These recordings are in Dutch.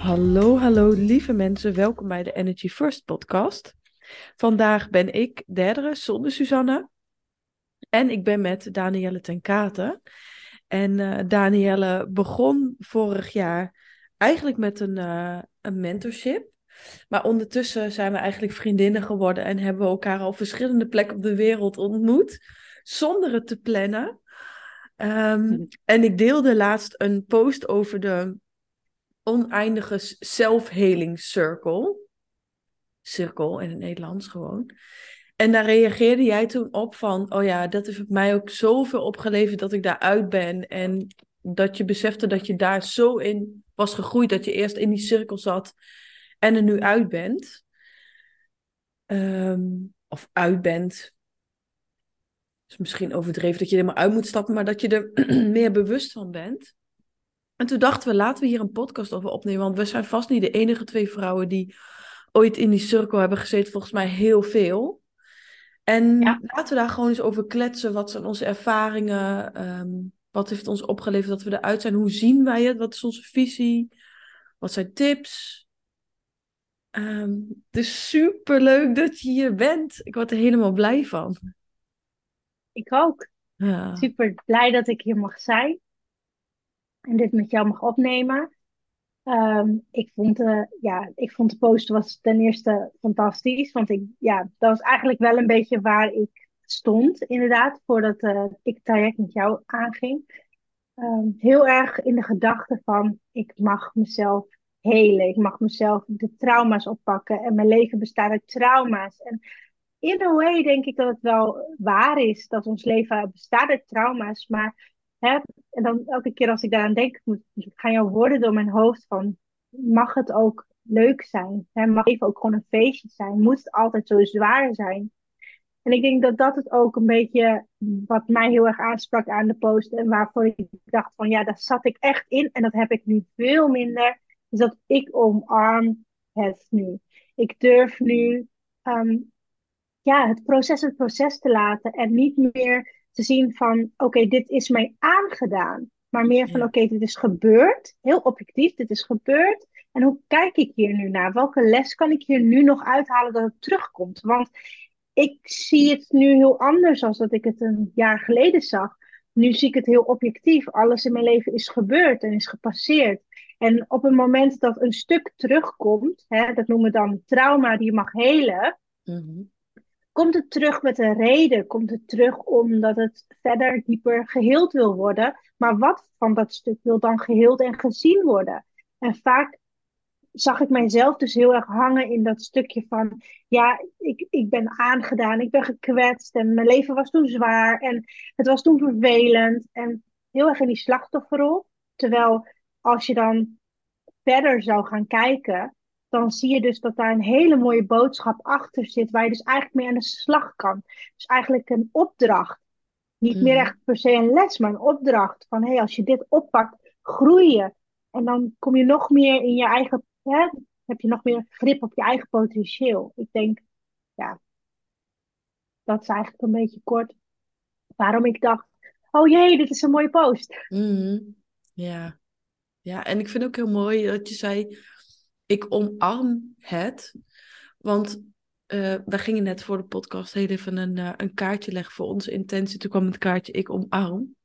Hallo, hallo lieve mensen, welkom bij de Energy First podcast. Vandaag ben ik Derdere zonder Suzanne en ik ben met Danielle ten Katen. En uh, Danielle begon vorig jaar eigenlijk met een, uh, een mentorship. Maar ondertussen zijn we eigenlijk vriendinnen geworden en hebben we elkaar op verschillende plekken op de wereld ontmoet, zonder het te plannen. Um, en ik deelde laatst een post over de oneindige self-healing circle. Cirkel in het Nederlands gewoon. En daar reageerde jij toen op van, oh ja, dat heeft mij ook zoveel opgeleverd dat ik daaruit ben. En dat je besefte dat je daar zo in was gegroeid, dat je eerst in die cirkel zat en er nu uit bent. Um, of uit bent. is misschien overdreven dat je er maar uit moet stappen, maar dat je er meer bewust van bent. En toen dachten we, laten we hier een podcast over opnemen. Want we zijn vast niet de enige twee vrouwen die ooit in die cirkel hebben gezeten. Volgens mij heel veel. En ja. laten we daar gewoon eens over kletsen. Wat zijn onze ervaringen? Um, wat heeft ons opgeleverd dat we eruit zijn? Hoe zien wij het? Wat is onze visie? Wat zijn tips? Um, het is super leuk dat je hier bent. Ik word er helemaal blij van. Ik ook. Ja. Super blij dat ik hier mag zijn en dit met jou mag opnemen. Um, ik, vond, uh, ja, ik vond de post was ten eerste fantastisch. Want ik, ja, dat was eigenlijk wel een beetje waar ik stond, inderdaad, voordat uh, ik het traject met jou aanging. Um, heel erg in de gedachte van ik mag mezelf helen. Ik mag mezelf de trauma's oppakken. En mijn leven bestaat uit trauma's. En in a way denk ik dat het wel waar is dat ons leven bestaat uit trauma's. Maar Hè? En dan elke keer als ik daaraan denk, gaan jouw woorden door mijn hoofd van, mag het ook leuk zijn? Hè? Mag even ook gewoon een feestje zijn? Moet het altijd zo zwaar zijn? En ik denk dat dat het ook een beetje wat mij heel erg aansprak aan de post en waarvoor ik dacht van ja, daar zat ik echt in en dat heb ik nu veel minder. Is dat ik omarm het nu. Ik durf nu um, ja, het proces het proces te laten en niet meer te zien van, oké, dit is mij aangedaan. Maar meer van, oké, dit is gebeurd. Heel objectief, dit is gebeurd. En hoe kijk ik hier nu naar? Welke les kan ik hier nu nog uithalen dat het terugkomt? Want ik zie het nu heel anders dan dat ik het een jaar geleden zag. Nu zie ik het heel objectief. Alles in mijn leven is gebeurd en is gepasseerd. En op het moment dat een stuk terugkomt, hè, dat noemen we dan trauma die je mag helen, mm Komt het terug met een reden? Komt het terug omdat het verder dieper geheeld wil worden? Maar wat van dat stuk wil dan geheeld en gezien worden? En vaak zag ik mijzelf dus heel erg hangen in dat stukje van, ja, ik, ik ben aangedaan, ik ben gekwetst en mijn leven was toen zwaar en het was toen vervelend en heel erg in die slachtofferrol. Terwijl als je dan verder zou gaan kijken, dan zie je dus dat daar een hele mooie boodschap achter zit, waar je dus eigenlijk mee aan de slag kan. Dus eigenlijk een opdracht. Niet meer mhm. echt per se een les, maar een opdracht. Van hé, hey, als je dit oppakt, groei je. En dan kom je nog meer in je eigen, hè, heb je nog meer grip op je eigen potentieel. Ik denk, ja, dat is eigenlijk een beetje kort waarom ik dacht, oh jee, dit is een mooie post. Mm Ja. ja, en ik vind ook heel mooi dat je zei, ik omarm het. Want uh, we gingen net voor de podcast heel even een, uh, een kaartje leggen voor onze intentie. Toen kwam het kaartje ik omarm.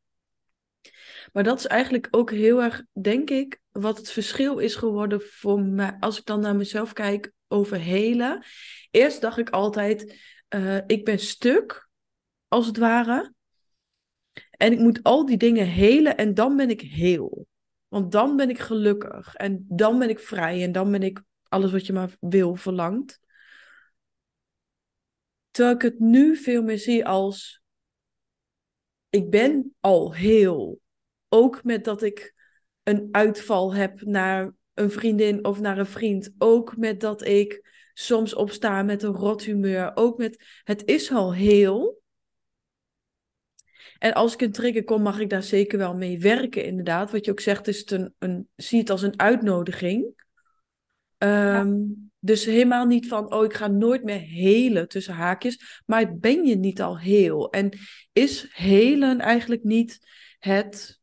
Maar dat is eigenlijk ook heel erg, denk ik, wat het verschil is geworden voor mij. Als ik dan naar mezelf kijk over helen. Eerst dacht ik altijd, uh, ik ben stuk, als het ware. En ik moet al die dingen helen en dan ben ik heel. Want dan ben ik gelukkig en dan ben ik vrij en dan ben ik alles wat je maar wil, verlangt. Terwijl ik het nu veel meer zie als ik ben al heel. Ook met dat ik een uitval heb naar een vriendin of naar een vriend. Ook met dat ik soms opsta met een rot humeur. Ook met het is al heel. En als ik een trigger kom, mag ik daar zeker wel mee werken, inderdaad. Wat je ook zegt, is het een, een, zie het als een uitnodiging. Ehm, dus helemaal niet van, oh, ik ga nooit meer helen tussen haakjes. Maar ben je niet al heel? En is helen eigenlijk niet het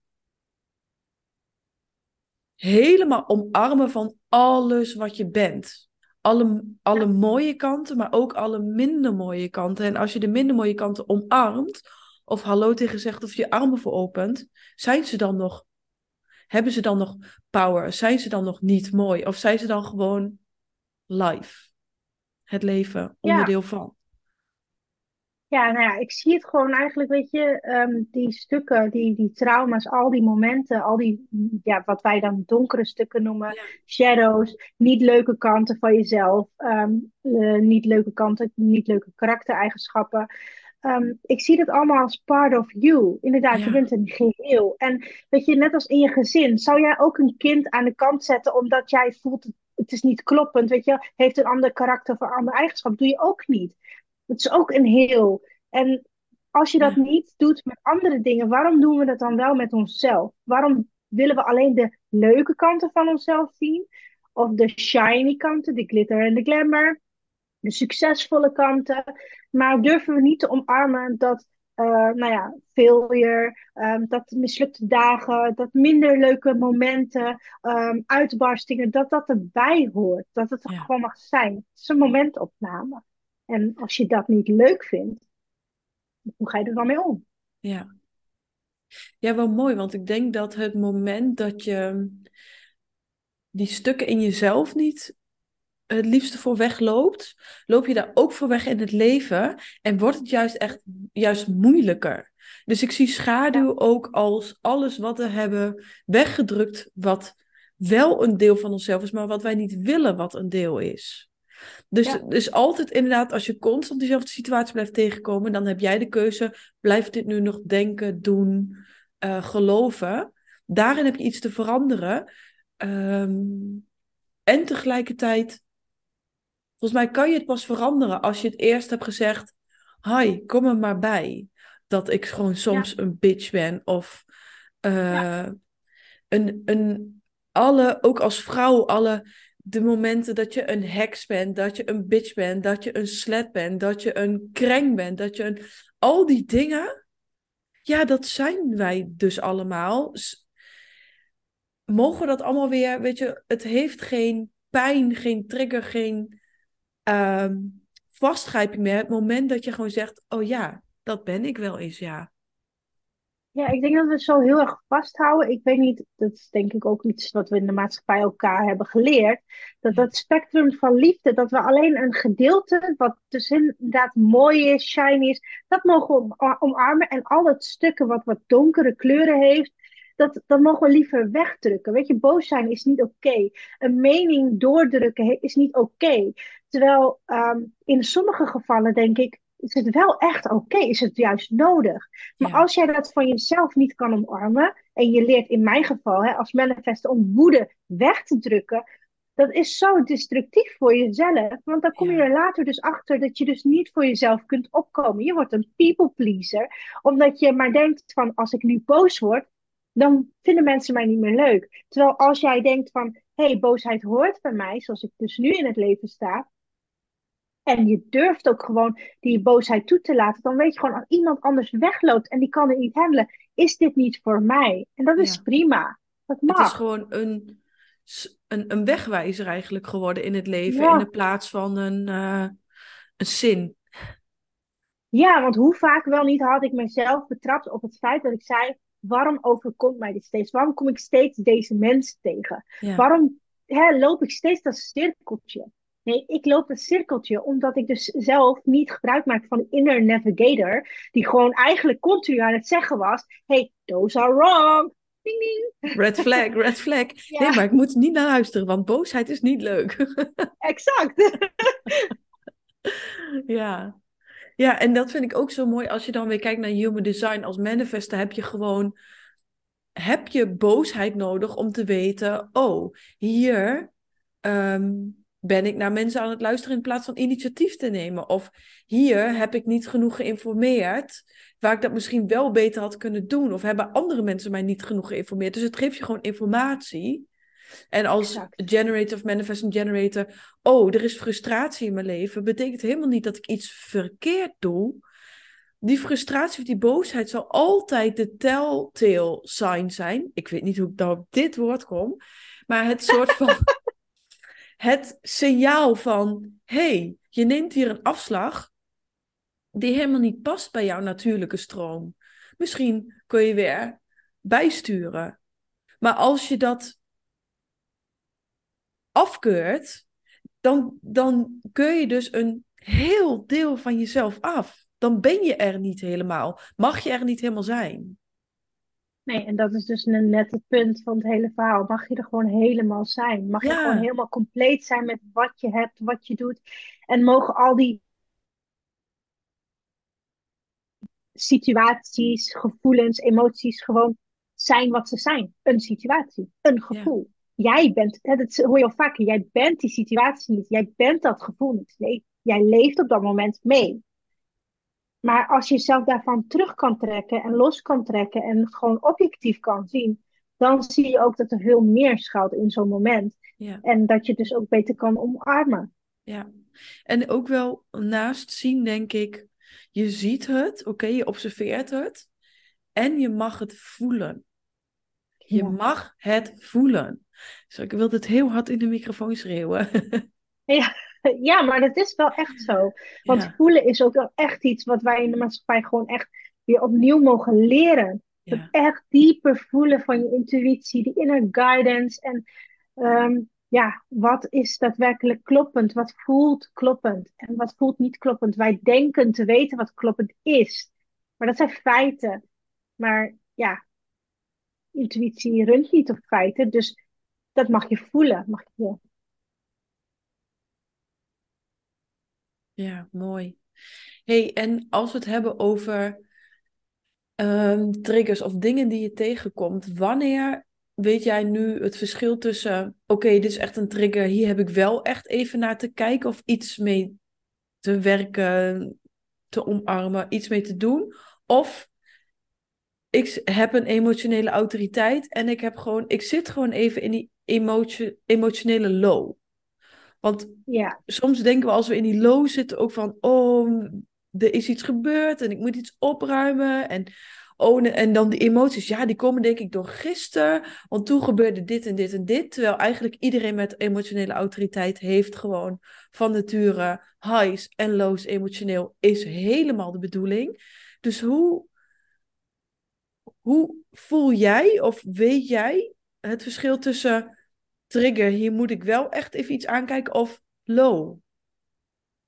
helemaal omarmen van alles wat je bent? Alle, alle mooie kanten, maar ook alle minder mooie kanten. En als je de minder mooie kanten omarmt, of hallo tegen zegt of je armen veropent, zijn ze dan nog, hebben ze dan nog power? Zijn ze dan nog niet mooi? Of zijn ze dan gewoon life? Het leven, onderdeel van. Ja, nou ja, ik zie het gewoon eigenlijk, weet je, um, die stukken, die, die trauma's, al die momenten, al die, ja, wat wij dan donkere stukken noemen, shadows, niet leuke kanten van jezelf, um, uh, niet leuke kanten, niet leuke karaktereigenschappen. Um, ik zie dat allemaal als part of you. Inderdaad, je bent een geheel. En weet je, net als in je gezin, zou jij ook een kind aan de kant zetten omdat jij voelt het, is niet kloppend, weet je, heeft een ander karakter of een ander eigenschap, doe je ook niet. Het is ook een heel. En als je dat niet doet met andere dingen, waarom doen we dat dan wel met onszelf? Waarom willen we alleen de leuke kanten van onszelf zien? Of de shiny kanten, de glitter en de glamour? De succesvolle kanten. Maar durven we niet te omarmen dat, uh, nou ja, failure, um, dat mislukte dagen, dat minder leuke momenten, um, uitbarstingen, dat dat erbij hoort. Dat het er gewoon mag zijn. Het is een momentopname. En als je dat niet leuk vindt, hoe ga je er dan mee om? Ja. Ja, wel mooi, want ik denk dat het moment dat je die stukken in jezelf niet het liefste voor wegloopt, loop je daar ook voor weg in het leven en wordt het juist echt juist moeilijker. Dus ik zie schaduw ook als alles wat we hebben weggedrukt, wat wel een deel van onszelf is, maar wat wij niet willen wat een deel is. Dus, dus altijd inderdaad, als je constant diezelfde situatie blijft tegenkomen, dan heb jij de keuze, blijf dit nu nog denken, doen, uh, geloven. Daarin heb je iets te veranderen. Um, en tegelijkertijd Volgens mij kan je het pas veranderen als je het eerst hebt gezegd: Hi, kom er maar bij. Dat ik gewoon soms een bitch ben. Of uh, een, een, alle, ook als vrouw, alle de momenten dat je een heks bent, dat je een bitch bent, dat je een slet bent, dat je een kreng bent, dat je een. Al die dingen, ja, dat zijn wij dus allemaal. Mogen we dat allemaal weer, weet je, het heeft geen pijn, geen trigger, geen um, vastgrijping meer. Het moment dat je gewoon zegt, oh ja, dat ben ik wel eens, ja. Ja, ik denk dat we zo heel erg vasthouden. Ik weet niet, dat is denk ik ook iets wat we in de maatschappij elkaar hebben geleerd. Dat dat spectrum van liefde, dat we alleen een gedeelte, wat dus inderdaad mooi is, shiny is, dat mogen we omarmen. En al het stukken wat wat donkere kleuren heeft, dat, dat mogen we liever wegdrukken. Weet je, boos zijn is niet oké. Een mening doordrukken is niet oké. Terwijl um, in sommige gevallen denk ik, is het wel echt oké? Is het juist nodig? Maar als jij dat van jezelf niet kan omarmen, en je leert in mijn geval hè, als manifester om woede weg te drukken, dat is zo destructief voor jezelf. Want dan kom je er later dus achter dat je dus niet voor jezelf kunt opkomen. Je wordt een people pleaser, omdat je maar denkt van als ik nu boos word, dan vinden mensen mij niet meer leuk. Terwijl als jij denkt van, hé, hey, boosheid hoort bij mij, zoals ik dus nu in het leven sta, en je durft ook gewoon die boosheid toe te laten, dan weet je gewoon als iemand anders wegloopt en die kan het niet handelen, is dit niet voor mij? En dat is prima. Dat mag. Het is gewoon een, een, een wegwijzer eigenlijk geworden in het leven, in de plaats van een, uh, een zin. Ja, want hoe vaak wel niet had ik mezelf betrapt op het feit dat ik zei: waarom overkomt mij dit steeds? Waarom kom ik steeds deze mensen tegen? Waarom hè, loop ik steeds dat cirkeltje? Nee, ik loop dat cirkeltje omdat ik dus zelf niet gebruik maak van inner navigator, die gewoon eigenlijk continu aan het zeggen was: hey, those are wrong. Ding, ding. Red flag, red flag. Nee, maar ik moet niet naar luisteren, want boosheid is niet leuk. exact. ja. Ja, en dat vind ik ook zo mooi als je dan weer kijkt naar human design als manifester, heb je gewoon, heb je boosheid nodig om te weten, oh, hier ehm, ben ik naar mensen aan het luisteren in plaats van initiatief te nemen. Of hier heb ik niet genoeg geïnformeerd, waar ik dat misschien wel beter had kunnen doen. Of hebben andere mensen mij niet genoeg geïnformeerd. Dus het geeft je gewoon informatie. En als generator of manifesting generator, oh, er is frustratie in mijn leven, betekent helemaal niet dat ik iets verkeerd doe. Die frustratie of die boosheid zal altijd de telltale sign zijn. Ik weet niet hoe ik nou op dit woord kom, maar het soort van het signaal van: hey, je neemt hier een afslag die helemaal niet past bij jouw natuurlijke stroom. Misschien kun je weer bijsturen. Maar als je dat afkeurt, dan, dan keur je dus een heel deel van jezelf af. Dan ben je er niet helemaal. Mag je er niet helemaal zijn. Nee, en dat is dus net het punt van het hele verhaal. Mag je er gewoon helemaal zijn? Mag je gewoon helemaal compleet zijn met wat je hebt, wat je doet? En mogen al die situaties, gevoelens, emoties gewoon zijn wat ze zijn? Een situatie, een gevoel. Jij bent, dat hoor je al vaker, jij bent die situatie niet. Jij bent dat gevoel niet. Nee, jij leeft op dat moment mee. Maar als je jezelf daarvan terug kan trekken en los kan trekken en gewoon objectief kan zien, dan zie je ook dat er veel meer schuilt in zo'n moment. Ja. En dat je dus ook beter kan omarmen. Ja, en ook wel naast zien, denk ik, je ziet het, oké, je observeert het en je mag het voelen. Je mag het voelen. Dus ik wil het heel hard in de microfoon schreeuwen. Ja. Ja, maar dat is wel echt zo. Want voelen is ook wel echt iets wat wij in de maatschappij gewoon echt weer opnieuw mogen leren. Het echt dieper voelen van je intuïtie, die inner guidance. En ehm, ja, wat is daadwerkelijk kloppend? Wat voelt kloppend? En wat voelt niet kloppend? Wij denken te weten wat kloppend is. Maar dat zijn feiten. Maar ja, intuïtie runt niet op feiten. Dus dat mag je voelen. Mag je Ja, mooi. hey, en als we het hebben over ehm, triggers of dingen die je tegenkomt, wanneer weet jij nu het verschil tussen, oké, dit is echt een trigger, hier heb ik wel echt even naar te kijken of iets mee te werken, te omarmen, iets mee te doen, of ik heb een emotionele autoriteit en ik heb gewoon, ik zit gewoon even in die emotie, emotionele low. Want ja. soms denken we als we in die low zitten ook van, oh, er is iets gebeurd en ik moet iets opruimen. En, oh, en dan die emoties, ja, die komen denk ik door gisteren, want toen gebeurde dit en dit en dit. Terwijl eigenlijk iedereen met emotionele autoriteit heeft gewoon van nature highs en lows emotioneel, is helemaal de bedoeling. Dus hoe, hoe voel jij of weet jij het verschil tussen trigger, hier moet ik wel echt even iets aankijken. Of low.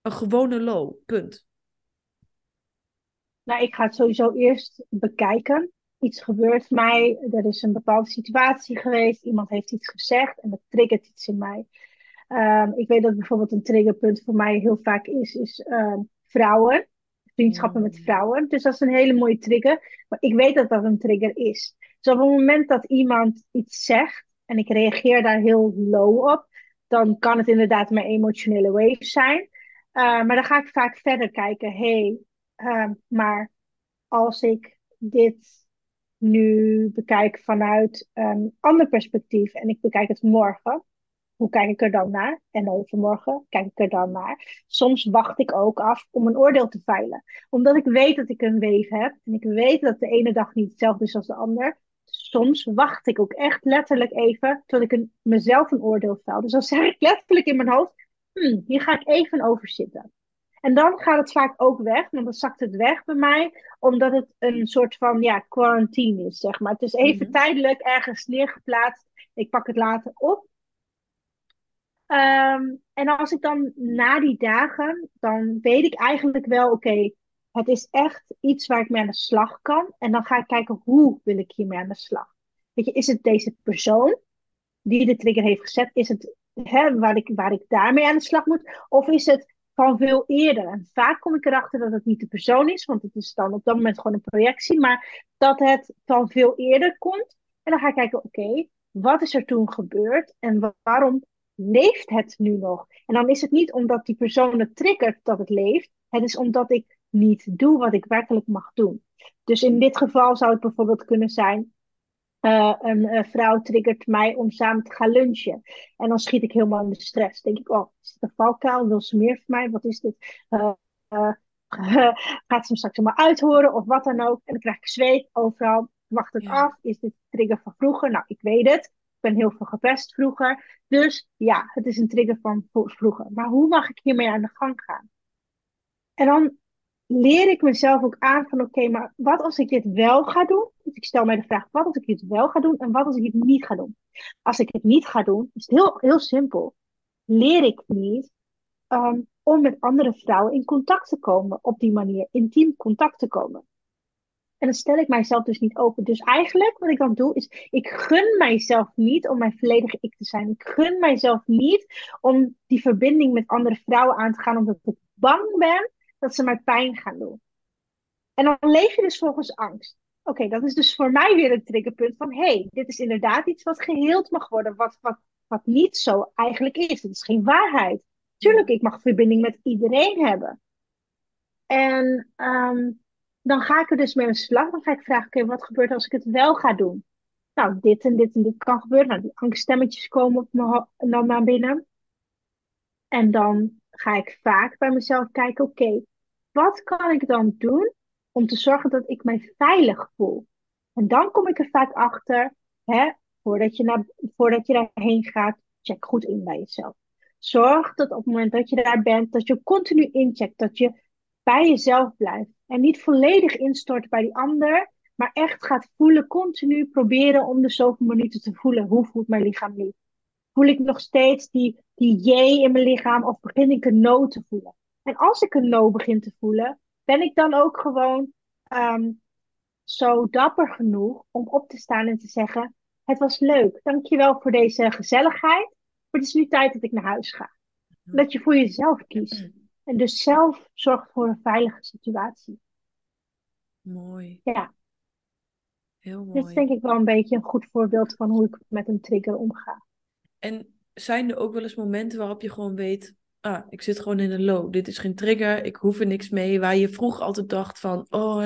Een gewone low, punt. Nou, ik ga het sowieso eerst bekijken. Iets gebeurt mij, er is een bepaalde situatie geweest, iemand heeft iets gezegd en dat triggert iets in mij. Ehm, ik weet dat bijvoorbeeld een triggerpunt voor mij heel vaak is, is ehm, vrouwen, vriendschappen met mm. vrouwen. Dus dat is een hele mooie trigger, maar ik weet dat dat een trigger is. Dus op het moment dat iemand iets zegt, en ik reageer daar heel low op, dan kan het inderdaad mijn emotionele wave zijn. Uh, maar dan ga ik vaak verder kijken. hey, uh, maar als ik dit nu bekijk vanuit een ander perspectief en ik bekijk het morgen, hoe kijk ik er dan naar? En overmorgen kijk ik er dan naar. Soms wacht ik ook af om een oordeel te veilen. Omdat ik weet dat ik een wave heb en ik weet dat de ene dag niet hetzelfde is als de ander, soms wacht ik ook echt letterlijk even tot ik een, mezelf een oordeel vel. Dus dan zeg ik letterlijk in mijn hoofd, hmm, hier ga ik even over zitten. En dan gaat het vaak ook weg, want dan zakt het weg bij mij, omdat het een soort van ja, quarantine is, zeg maar. Het is even mhm. tijdelijk ergens neergeplaatst. Ik pak het later op. Ehm, en als ik dan na die dagen, dan weet ik eigenlijk wel, oké, het is echt iets waar ik mee aan de slag kan. En dan ga ik kijken hoe wil ik hiermee aan de slag. Weet je, is het deze persoon die de trigger heeft gezet? Is het hè, waar, ik, waar ik daarmee aan de slag moet? Of is het van veel eerder. En vaak kom ik erachter dat het niet de persoon is, want het is dan op dat moment gewoon een projectie, maar dat het van veel eerder komt. En dan ga ik kijken, oké, wat is er toen gebeurd en waarom leeft het nu nog? En dan is het niet omdat die persoon het triggert dat het leeft, het is omdat ik niet doe wat ik werkelijk mag doen. Dus in dit geval zou het bijvoorbeeld kunnen zijn, uh, een uh, vrouw triggert mij om samen te gaan lunchen. En dan schiet ik helemaal in de stress. denk ik, oh, is dit een valkuil? Wil ze meer van mij? Wat is dit? Uh, gaat ze me straks allemaal uithoren of wat dan ook? En dan krijg ik zweet overal. Wacht het af? Is dit trigger van vroeger? Nou, ik weet het. Ik ben heel veel gepest vroeger. Dus ja, het is een trigger van vroeger. Maar hoe mag ik hiermee aan de gang gaan? En dan leer ik mezelf ook aan van oké, maar wat als ik dit wel ga doen? Dus ik stel mij de vraag, wat als ik dit wel ga doen en wat als ik het niet ga doen? Als ik het niet ga doen, is het heel, heel simpel. Leer ik niet um, om met andere vrouwen in contact te komen op die manier, intiem contact te komen. En dan stel ik mijzelf dus niet open. Dus eigenlijk wat ik dan doe, is ik gun mijzelf niet om mijn volledige ik te zijn. Ik gun mijzelf niet om die verbinding met andere vrouwen aan te gaan, omdat ik bang ben dat ze mij pijn gaan doen. En dan leef je dus volgens angst. Oké, dat is dus voor mij weer een triggerpunt van, hey, dit is inderdaad iets wat geheeld mag worden, wat, wat, wat niet zo eigenlijk is. Het is geen waarheid. Tuurlijk, ik mag verbinding met iedereen hebben. En um, dan ga ik er dus mee aan de slag. Dan ga ik vragen, oké, wat gebeurt als ik het wel ga doen? Nou, dit en dit en dit kan gebeuren. Nou, die angststemmetjes komen op me, dan naar binnen. En dan ga ik vaak bij mezelf kijken, oké, wat kan ik dan doen om te zorgen dat ik mij veilig voel? En dan kom ik er vaak achter, hè, voordat, je naar, voordat je daarheen gaat, check goed in bij jezelf. Zorg dat op het moment dat je daar bent, dat je continu incheckt, dat je bij jezelf blijft. En niet volledig instort bij die ander, maar echt gaat voelen, continu proberen om de zoveel minuten te voelen. Hoe voelt mijn lichaam nu? Voel ik nog steeds die, die J in mijn lichaam of begin ik een no te voelen? En als ik een no begin te voelen, ben ik dan ook gewoon um, zo dapper genoeg om op te staan en te zeggen: Het was leuk, dankjewel voor deze gezelligheid, maar het is nu tijd dat ik naar huis ga. Dat je voor jezelf kiest. En dus zelf zorgt voor een veilige situatie. Mooi. Ja. Heel mooi. Dit is denk ik wel een beetje een goed voorbeeld van hoe ik met een trigger omga. En zijn er ook wel eens momenten waarop je gewoon weet, ah, ik zit gewoon in een low. Dit is geen trigger, ik hoef er niks mee. Waar je vroeger altijd dacht van, oh,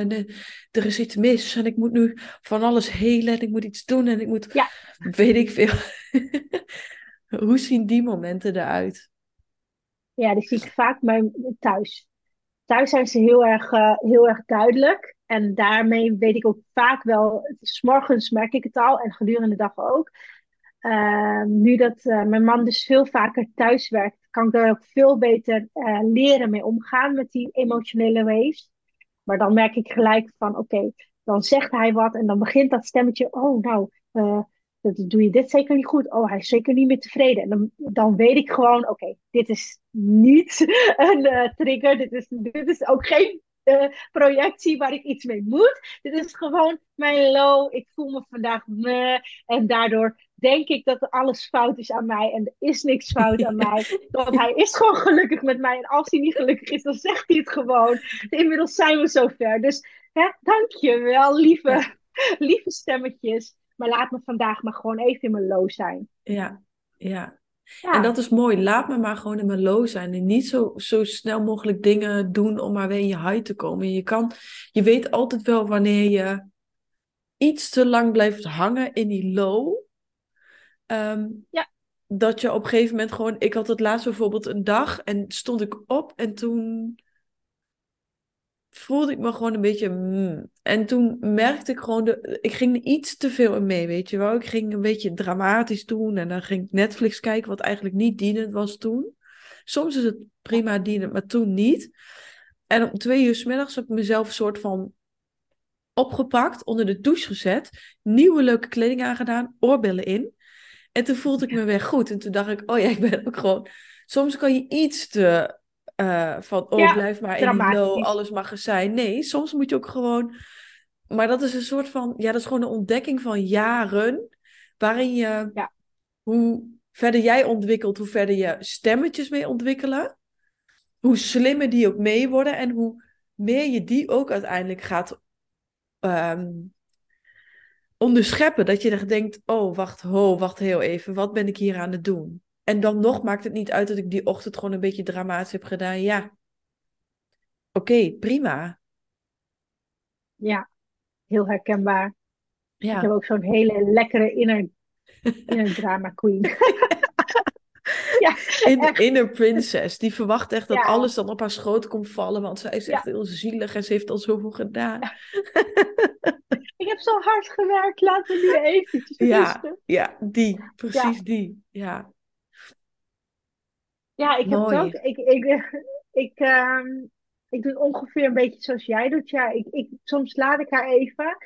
er is iets mis en ik moet nu van alles helen en ik moet iets doen en ik moet, ja. weet ik veel. Hoe zien die momenten eruit? Ja, die zie ik vaak bij thuis. Thuis zijn ze heel erg, uh, heel erg duidelijk. En daarmee weet ik ook vaak wel, s morgens merk ik het al en gedurende de dag ook. Uh, nu dat uh, mijn man dus veel vaker thuis werkt, kan ik daar ook veel beter uh, leren mee omgaan met die emotionele waves. Maar dan merk ik gelijk van, oké, dan zegt hij wat en dan begint dat stemmetje, oh nou, dat doe je dit zeker niet goed. Oh, hij is zeker niet meer tevreden. En dan, dan weet ik gewoon, oké, dit is niet een trigger. Dit is, dit is ook geen projectie waar ik iets mee moet. Dit is gewoon mijn low. Ik voel me vandaag meh. En daardoor denk ik dat alles fout is aan mij. En er is niks fout aan mij. Want hij is gewoon gelukkig met mij. En als hij niet gelukkig is, dan zegt hij het gewoon. Inmiddels zijn we zover. Dus hè, dank je wel, lieve, lieve stemmetjes. Maar laat me vandaag maar gewoon even in mijn low zijn. Ja, ja. En dat is mooi. Laat me maar gewoon in mijn low zijn. En niet zo, zo snel mogelijk dingen doen om maar weer in je high te komen. Je, kan, je weet altijd wel wanneer je iets te lang blijft hangen in die low. Ehm, ja. Dat je op een gegeven moment gewoon... Ik had het laatst bijvoorbeeld een dag en stond ik op en toen voelde ik me gewoon een beetje. Mm. En toen merkte ik gewoon, de, ik ging er iets te veel in mee, weet je wel. Ik ging een beetje dramatisch doen en dan ging ik Netflix kijken, wat eigenlijk niet dienend was toen. Soms is het prima dienend, maar toen niet. En om twee uur s middags heb ik mezelf een soort van opgepakt, onder de douche gezet, nieuwe leuke kleding aangedaan, oorbellen in. En toen voelde ik me weer goed. En toen dacht ik, oh ja, ik ben ook gewoon. Soms kan je iets te uh, van, oh, blijf maar in die low, alles mag er zijn. Nee, soms moet je ook gewoon... Maar dat is een soort van... Ja, dat is gewoon een ontdekking van jaren... waarin je... Ja. Hoe verder jij ontwikkelt, hoe verder je stemmetjes mee ontwikkelen. hoe slimmer die ook mee worden en hoe meer je die ook uiteindelijk gaat um, onderscheppen. Dat je echt denkt, oh, wacht, ho, wacht heel even, wat ben ik hier aan het doen? En dan nog maakt het niet uit dat ik die ochtend gewoon een beetje dramatisch heb gedaan. Ja, oké, prima. Ja, heel herkenbaar. Ja. Ik heb ook zo'n hele lekkere inner, inner drama queen. ja, in, inner princess. Die verwacht echt dat alles dan op haar schoot komt vallen. Want zij is echt heel zielig en ze heeft al zoveel gedaan. Ik heb zo hard gewerkt, laten we nu eventjes ja, Ja, die. Precies die. Ja. Ja, ik heb het ook. Ik, ik, ik, uh, ik doe ongeveer een beetje zoals jij doet. Ja, ik, ik, soms laat ik haar even.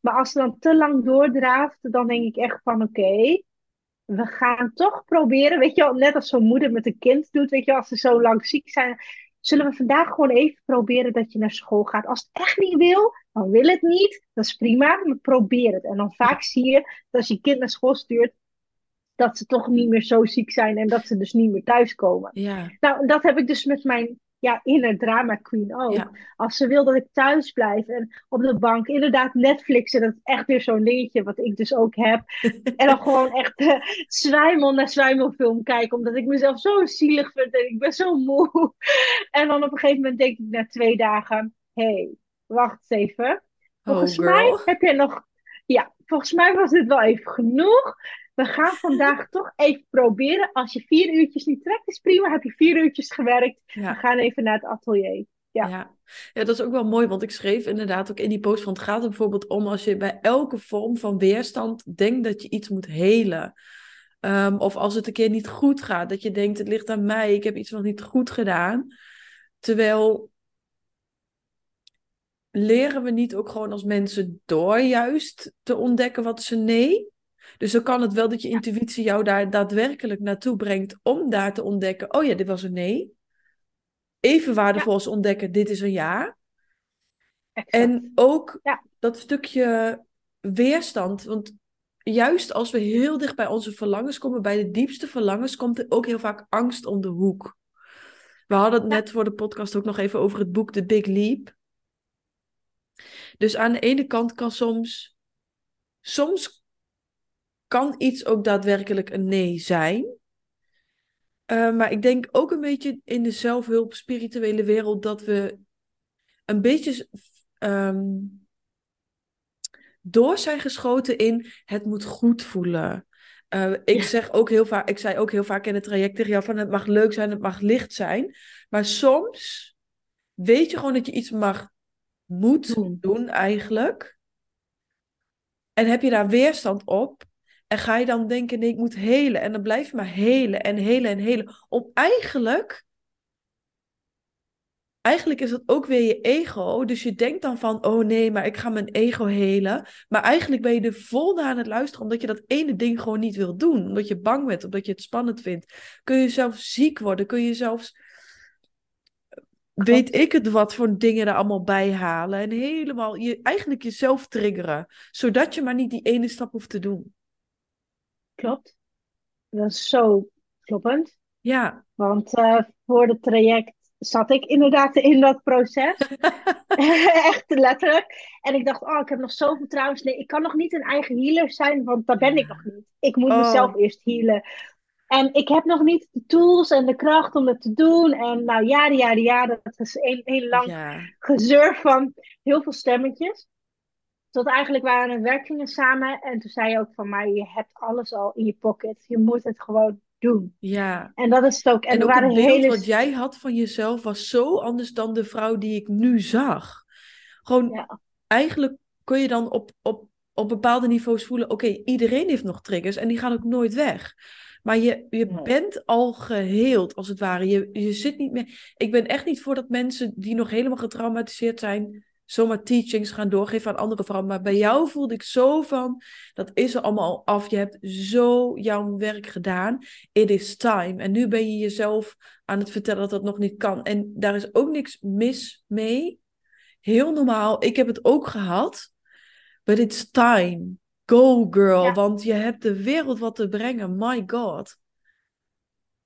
Maar als ze dan te lang doordraaft, dan denk ik echt van oké, we gaan toch proberen, weet je wel, net als zo'n moeder met een kind doet, weet je wel, als ze zo lang ziek zijn, zullen we vandaag gewoon even proberen dat je naar school gaat. Als het echt niet wil, dan wil het niet, dat is prima, maar probeer het. En dan vaak zie je dat als je kind naar school stuurt, dat ze toch niet meer zo ziek zijn en dat ze dus niet meer thuiskomen. Ja. Nou, dat heb ik dus met mijn ja, inner drama queen ook. Als ze wil dat ik thuis blijf en op de bank, inderdaad Netflixen, dat is echt weer zo'n dingetje wat ik dus ook heb. en dan gewoon echt uh, zwijmel naar zwijmelfilm kijken, omdat ik mezelf zo zielig vind en ik ben zo moe. en dan op een gegeven moment denk ik na twee dagen, hé, hey, wacht eens even. Volgens mij heb je nog, ja, volgens mij was dit wel even genoeg we gaan vandaag toch even proberen. Als je vier uurtjes niet trekt, is prima. Heb je vier uurtjes gewerkt. We gaan even naar het atelier. Ja. ja. Ja. dat is ook wel mooi, want ik schreef inderdaad ook in die post van het gaat er bijvoorbeeld om als je bij elke vorm van weerstand denkt dat je iets moet helen. Um, of als het een keer niet goed gaat, dat je denkt het ligt aan mij, ik heb iets nog niet goed gedaan. Terwijl leren we niet ook gewoon als mensen door juist te ontdekken wat ze nee? Dus dan kan het wel dat je intuïtie jou daar daadwerkelijk naartoe brengt om daar te ontdekken, oh ja, dit was een nee. Even waardevol als ontdekken, dit is een ja. En ook dat stukje weerstand, want juist als we heel dicht bij onze verlangens komen, bij de diepste verlangens, komt er ook heel vaak angst om de hoek. We hadden het net voor de podcast ook nog even over het boek The Big Leap. Dus aan de ene kant kan soms, soms kan iets ook daadwerkelijk een nee zijn. Uh, maar ik denk ook een beetje in de zelfhulp, spirituele wereld, dat we een beetje um, door zijn geschoten in het moet goed voelen. Uh, ik zeg ook heel vaak, ik zei ook heel vaak in het traject tegen jou van het mag leuk zijn, het mag licht zijn. Maar soms weet je gewoon dat je iets mag, moet doen eigenlijk. En heb je daar weerstand op, en ga je dan denken, nee, ik moet helen. En dan blijf je maar helen en helen en helen. Om eigenlijk, eigenlijk is dat ook weer je ego. Dus je denkt dan van, oh nee, maar ik ga mijn ego helen. Maar eigenlijk ben je er vol naar aan het luisteren, omdat je dat ene ding gewoon niet wil doen. Omdat je bang bent, omdat je het spannend vindt. Kun je zelf ziek worden, kun je zelfs weet ik het wat voor dingen er allemaal bij halen. En helemaal je, eigenlijk jezelf triggeren. Zodat je maar niet die ene stap hoeft te doen. Klopt. Dat is zo kloppend. Ja. Want uh, voor het traject zat ik inderdaad in dat proces. Echt letterlijk. En ik dacht, oh, ik heb nog zoveel vertrouwen. Nee, ik kan nog niet een eigen healer zijn, want dat ben ik nog niet. Ik moet oh. mezelf eerst healen. En ik heb nog niet de tools en de kracht om het te doen. En nou, jaren, jaren, jaren. Dat is een heel lang ja. gezeur van heel veel stemmetjes. Tot eigenlijk waren we werkingen samen. En toen zei je ook van mij, je hebt alles al in je pocket. Je moet het gewoon doen. Ja. En dat is het ook. En, en ook waren het beeld hele... wat jij had van jezelf was zo anders dan de vrouw die ik nu zag. Gewoon, ja. eigenlijk kun je dan op, op, op bepaalde niveaus voelen, oké, iedereen heeft nog triggers en die gaan ook nooit weg. Maar je, je bent al geheeld, als het ware. Je, je zit niet meer. Ik ben echt niet voor dat mensen die nog helemaal getraumatiseerd zijn, zomaar teachings gaan doorgeven aan andere vrouwen. Maar bij jou voelde ik zo van, dat is er allemaal al af. Je hebt zo jouw werk gedaan. It is time. En nu ben je jezelf aan het vertellen dat dat nog niet kan. En daar is ook niks mis mee. Heel normaal. Ik heb het ook gehad. But it's time. Go girl. Want je hebt de wereld wat te brengen. My god.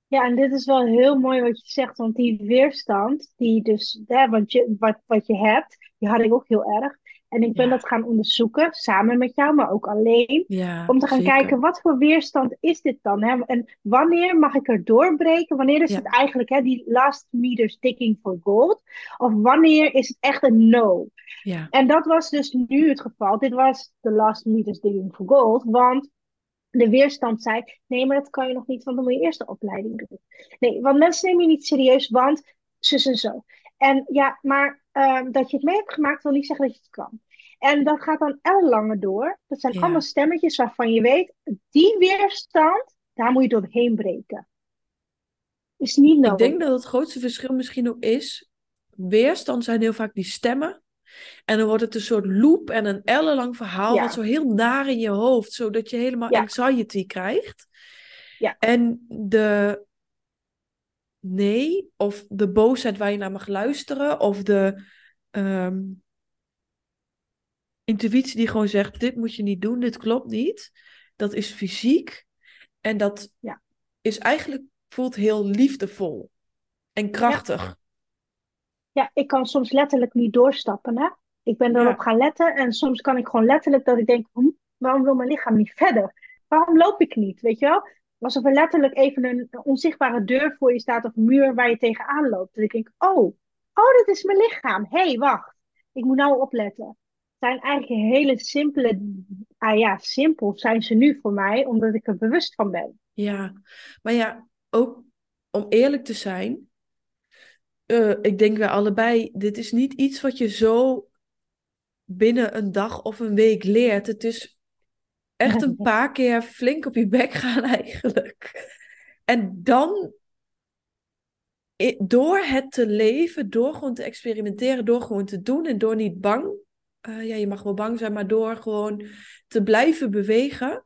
Ja, en dit is wel heel mooi wat je zegt, want die weerstand, die dus, hè, wat, je, wat, wat je hebt, die had ik ook heel erg. En ik ben Ja. dat gaan onderzoeken, samen met jou, maar ook alleen, Ja, om te gaan zeker. kijken, wat voor weerstand is dit dan? Hè? En wanneer mag ik er doorbreken? Wanneer is Ja. het eigenlijk hè, die last meter sticking for gold? Of wanneer is het echt een no? Ja, En dat was dus nu het geval. Dit was de last meter sticking for gold, want de weerstand zei: nee, maar dat kan je nog niet, want dan moet je eerst de opleiding doen. Nee, want mensen nemen je niet serieus, want zus en zo. En ja, maar ehm, dat je het mee hebt gemaakt wil niet zeggen dat je het kan. En dat gaat dan ellenlange door. Dat zijn Ja. allemaal stemmetjes waarvan je weet, die weerstand, daar moet je doorheen breken. Is niet nodig. ik denk dat het grootste verschil misschien ook is, weerstand zijn heel vaak die stemmen. En dan wordt het een soort loop en een ellenlang verhaal, Ja. wat zo heel naar in je hoofd, zodat je helemaal Ja. anxiety krijgt. Ja. En de nee, of de boosheid waar je naar mag luisteren, of de ehm, intuïtie die gewoon zegt, dit moet je niet doen, dit klopt niet. Dat is fysiek. En dat Ja. is eigenlijk, voelt heel liefdevol en krachtig. Ja, ik kan soms letterlijk niet doorstappen. Hè? Ik ben erop Ja. gaan letten en soms kan ik gewoon letterlijk dat ik denk, hm, waarom wil mijn lichaam niet verder? Waarom loop ik niet? Weet je wel? Alsof er letterlijk even een onzichtbare deur voor je staat of een muur waar je tegenaan loopt. Dat ik denk, oh, oh, dit is mijn lichaam. Hé, hey, wacht. Ik moet nou opletten. Het zijn eigenlijk hele simpele, ah ja, simpel zijn ze nu voor mij, omdat ik er bewust van ben. Ja, maar ja, ook om eerlijk te zijn, eh, ik denk wij allebei, dit is niet iets wat je zo binnen een dag of een week leert. Het is echt een paar keer flink op je bek gaan eigenlijk. En dan, door het te leven, door gewoon te experimenteren, door gewoon te doen en door niet bang, eh, ja, je mag wel bang zijn, maar door gewoon te blijven bewegen,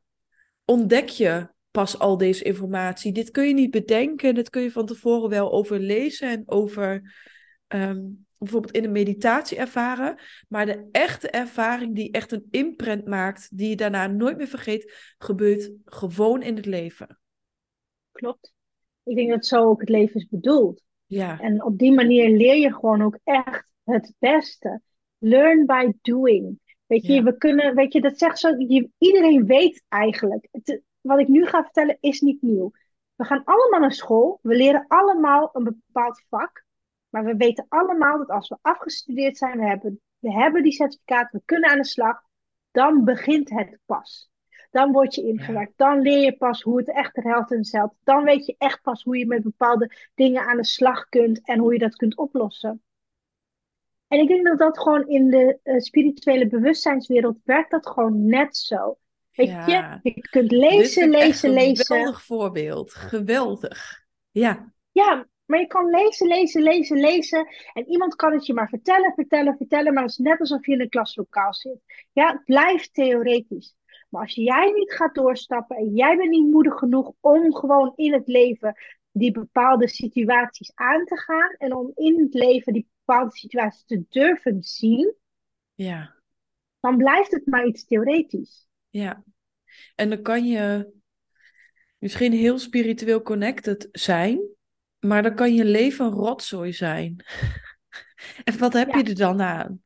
ontdek je pas al deze informatie. Dit kun je niet bedenken, dit kun je van tevoren wel overlezen en over ehm, bijvoorbeeld in een meditatie ervaren. Maar de echte ervaring die echt een imprint maakt, die je daarna nooit meer vergeet, gebeurt gewoon in het leven. Klopt. Ik denk dat zo ook het leven is bedoeld. Ja, En op die manier leer je gewoon ook echt het beste. Learn by doing. Weet je, Ja. we kunnen, weet je, dat zegt zo, je, iedereen weet eigenlijk. Het, wat ik nu ga vertellen is niet nieuw. We gaan allemaal naar school, we leren allemaal een bepaald vak. Maar we weten allemaal dat als we afgestudeerd zijn, we hebben, hebben die certificaat, we kunnen aan de slag, dan begint het pas. Dan word je ingewerkt. Dan leer je pas hoe het echt eruit en zelt. Dan weet je echt pas hoe je met bepaalde dingen aan de slag kunt en hoe je dat kunt oplossen. En ik denk dat dat gewoon in de eh, spirituele bewustzijnswereld werkt dat gewoon net zo. Weet Ja. je, je kunt lezen, ik echt lezen, een lezen. geweldig voorbeeld. Geweldig. Ja, Ja, maar je kan lezen, lezen, lezen, lezen. En iemand kan het je maar vertellen, vertellen, vertellen. Maar het is net alsof je in een klaslokaal zit. Ja, het blijft theoretisch. Maar als jij niet gaat doorstappen en jij bent niet moedig genoeg om gewoon in het leven die bepaalde situaties aan te gaan. En om in het leven die bepaalde situaties te durven zien. ja. Dan blijft het maar iets theoretisch. Ja, en dan kan je misschien heel spiritueel connected zijn, maar dan kan je leven een rotzooi zijn. En wat heb Ja. je er dan aan?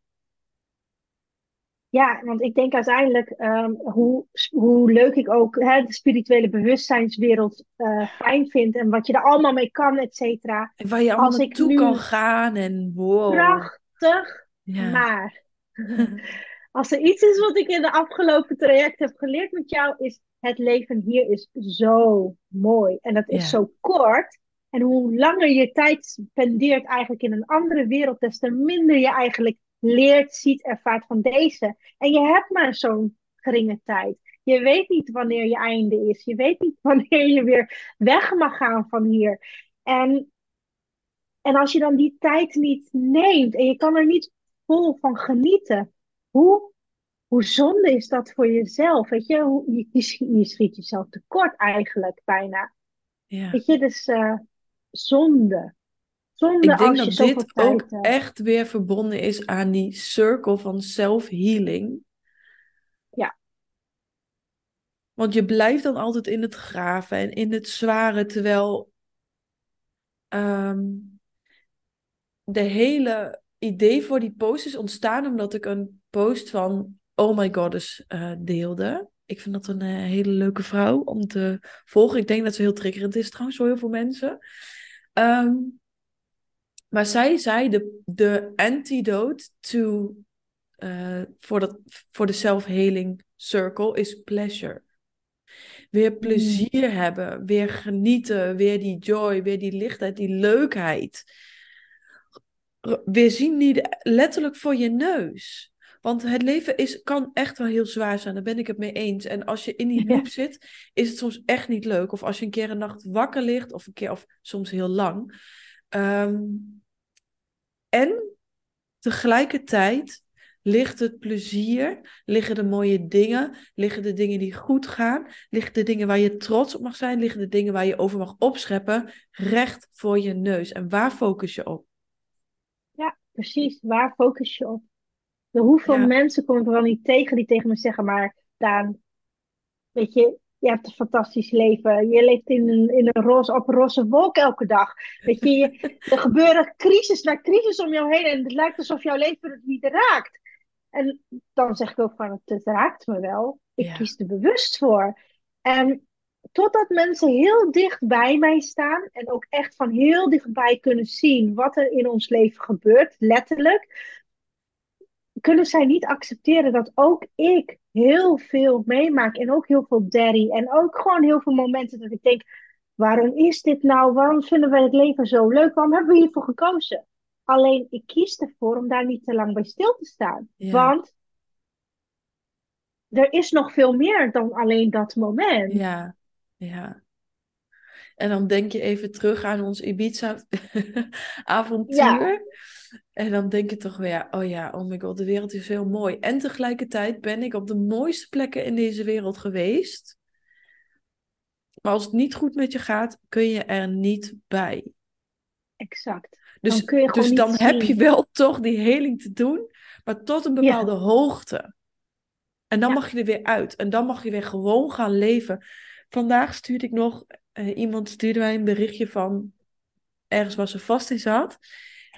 Ja, want ik denk uiteindelijk ehm, hoe, hoe leuk ik ook hè, de spirituele bewustzijnswereld eh, fijn vind en wat je er allemaal mee kan, et cetera. En waar je allemaal Als ik naartoe nu- kan gaan en wow. Prachtig, Ja. maar als er iets is wat ik in de afgelopen traject heb geleerd met jou, is het leven hier is zo mooi. En dat is Ja. zo kort. En hoe langer je tijd spendeert eigenlijk in een andere wereld, des te minder je eigenlijk leert, ziet, ervaart van deze. En je hebt maar zo'n geringe tijd. Je weet niet wanneer je einde is. Je weet niet wanneer je weer weg mag gaan van hier. En, en als je dan die tijd niet neemt en je kan er niet vol van genieten, hoe, hoe zonde is dat voor jezelf? Weet je, Hoe- je, je, schiet, je schiet jezelf tekort eigenlijk bijna. Ja. Weet je, dus eh, zonde. Zonde Ik denk dat dit tijd ook hebt. echt weer verbonden is aan die circle van self-healing. Ja. Want je blijft dan altijd in het graven en in het zware, terwijl um, de hele idee voor die post is ontstaan omdat ik een post van Oh My Goddess uh, deelde. Ik vind dat een uh, hele leuke vrouw om te volgen. Ik denk dat ze heel triggerend is trouwens voor heel veel mensen. Um, maar zij zei de, de antidote to, uh, voor, dat, voor de self-healing circle is pleasure. Weer mm. plezier hebben, weer genieten, weer die joy, weer die lichtheid, die leukheid. Weer zien die letterlijk voor je neus. Want het leven is, kan echt wel heel zwaar zijn, daar ben ik het mee eens. En als je in die loop zit, is het soms echt niet leuk. Of als je een keer een nacht wakker ligt, of een keer, of soms heel lang. Um, en tegelijkertijd ligt het plezier, liggen de mooie dingen, liggen de dingen die goed gaan, liggen de dingen waar je trots op mag zijn, liggen de dingen waar je over mag opscheppen, recht voor je neus. En waar focus je op? Ja, precies. Waar focus je op? Hoeveel mensen kom ik er wel niet tegen die tegen me zeggen, maar Daan, weet je, je hebt een fantastisch leven. Je leeft in een, in een roze, op een roze wolk elke dag. Weet je, er gebeuren crisis na crisis om jou heen en het lijkt alsof jouw leven het niet raakt. En dan zeg ik ook van, het raakt me wel. Ik kies er bewust voor. En totdat mensen heel dicht bij mij staan en ook echt van heel dichtbij kunnen zien wat er in ons leven gebeurt, letterlijk, kunnen zij niet accepteren dat ook ik heel veel meemaak en ook heel veel daddy en ook gewoon heel veel momenten dat ik denk, waarom is dit nou? Waarom vinden we het leven zo leuk? Waarom hebben we hiervoor gekozen? Alleen ik kies ervoor om daar niet te lang bij stil te staan. Want er is nog veel meer dan alleen dat moment. Ja, ja. En dan denk je even terug aan ons Ibiza-avontuur. Ja. En dan denk je toch weer, oh ja, oh my god, de wereld is heel mooi. En tegelijkertijd ben ik op de mooiste plekken in deze wereld geweest. Maar als het niet goed met je gaat, kun je er niet bij. Exact. Dus dan, kun je dus dan heb je wel toch die heling te doen, maar tot een bepaalde hoogte. En dan mag je er weer uit. En dan mag je weer gewoon gaan leven. Vandaag stuurde ik nog, uh, iemand stuurde mij een berichtje van ergens waar ze vast in zat.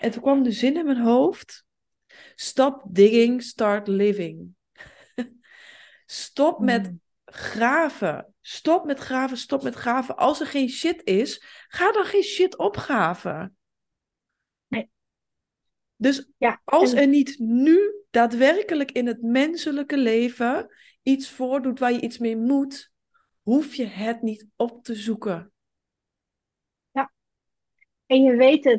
En toen kwam de zin in mijn hoofd. Stop digging, start living. Stop met hmm. graven. Stop met graven, stop met graven. Als er geen shit is, ga dan geen shit opgraven. Nee. Dus ja, als er niet nu daadwerkelijk in het menselijke leven iets voordoet waar je iets mee moet, hoef je het niet op te zoeken. Ja. En je weet het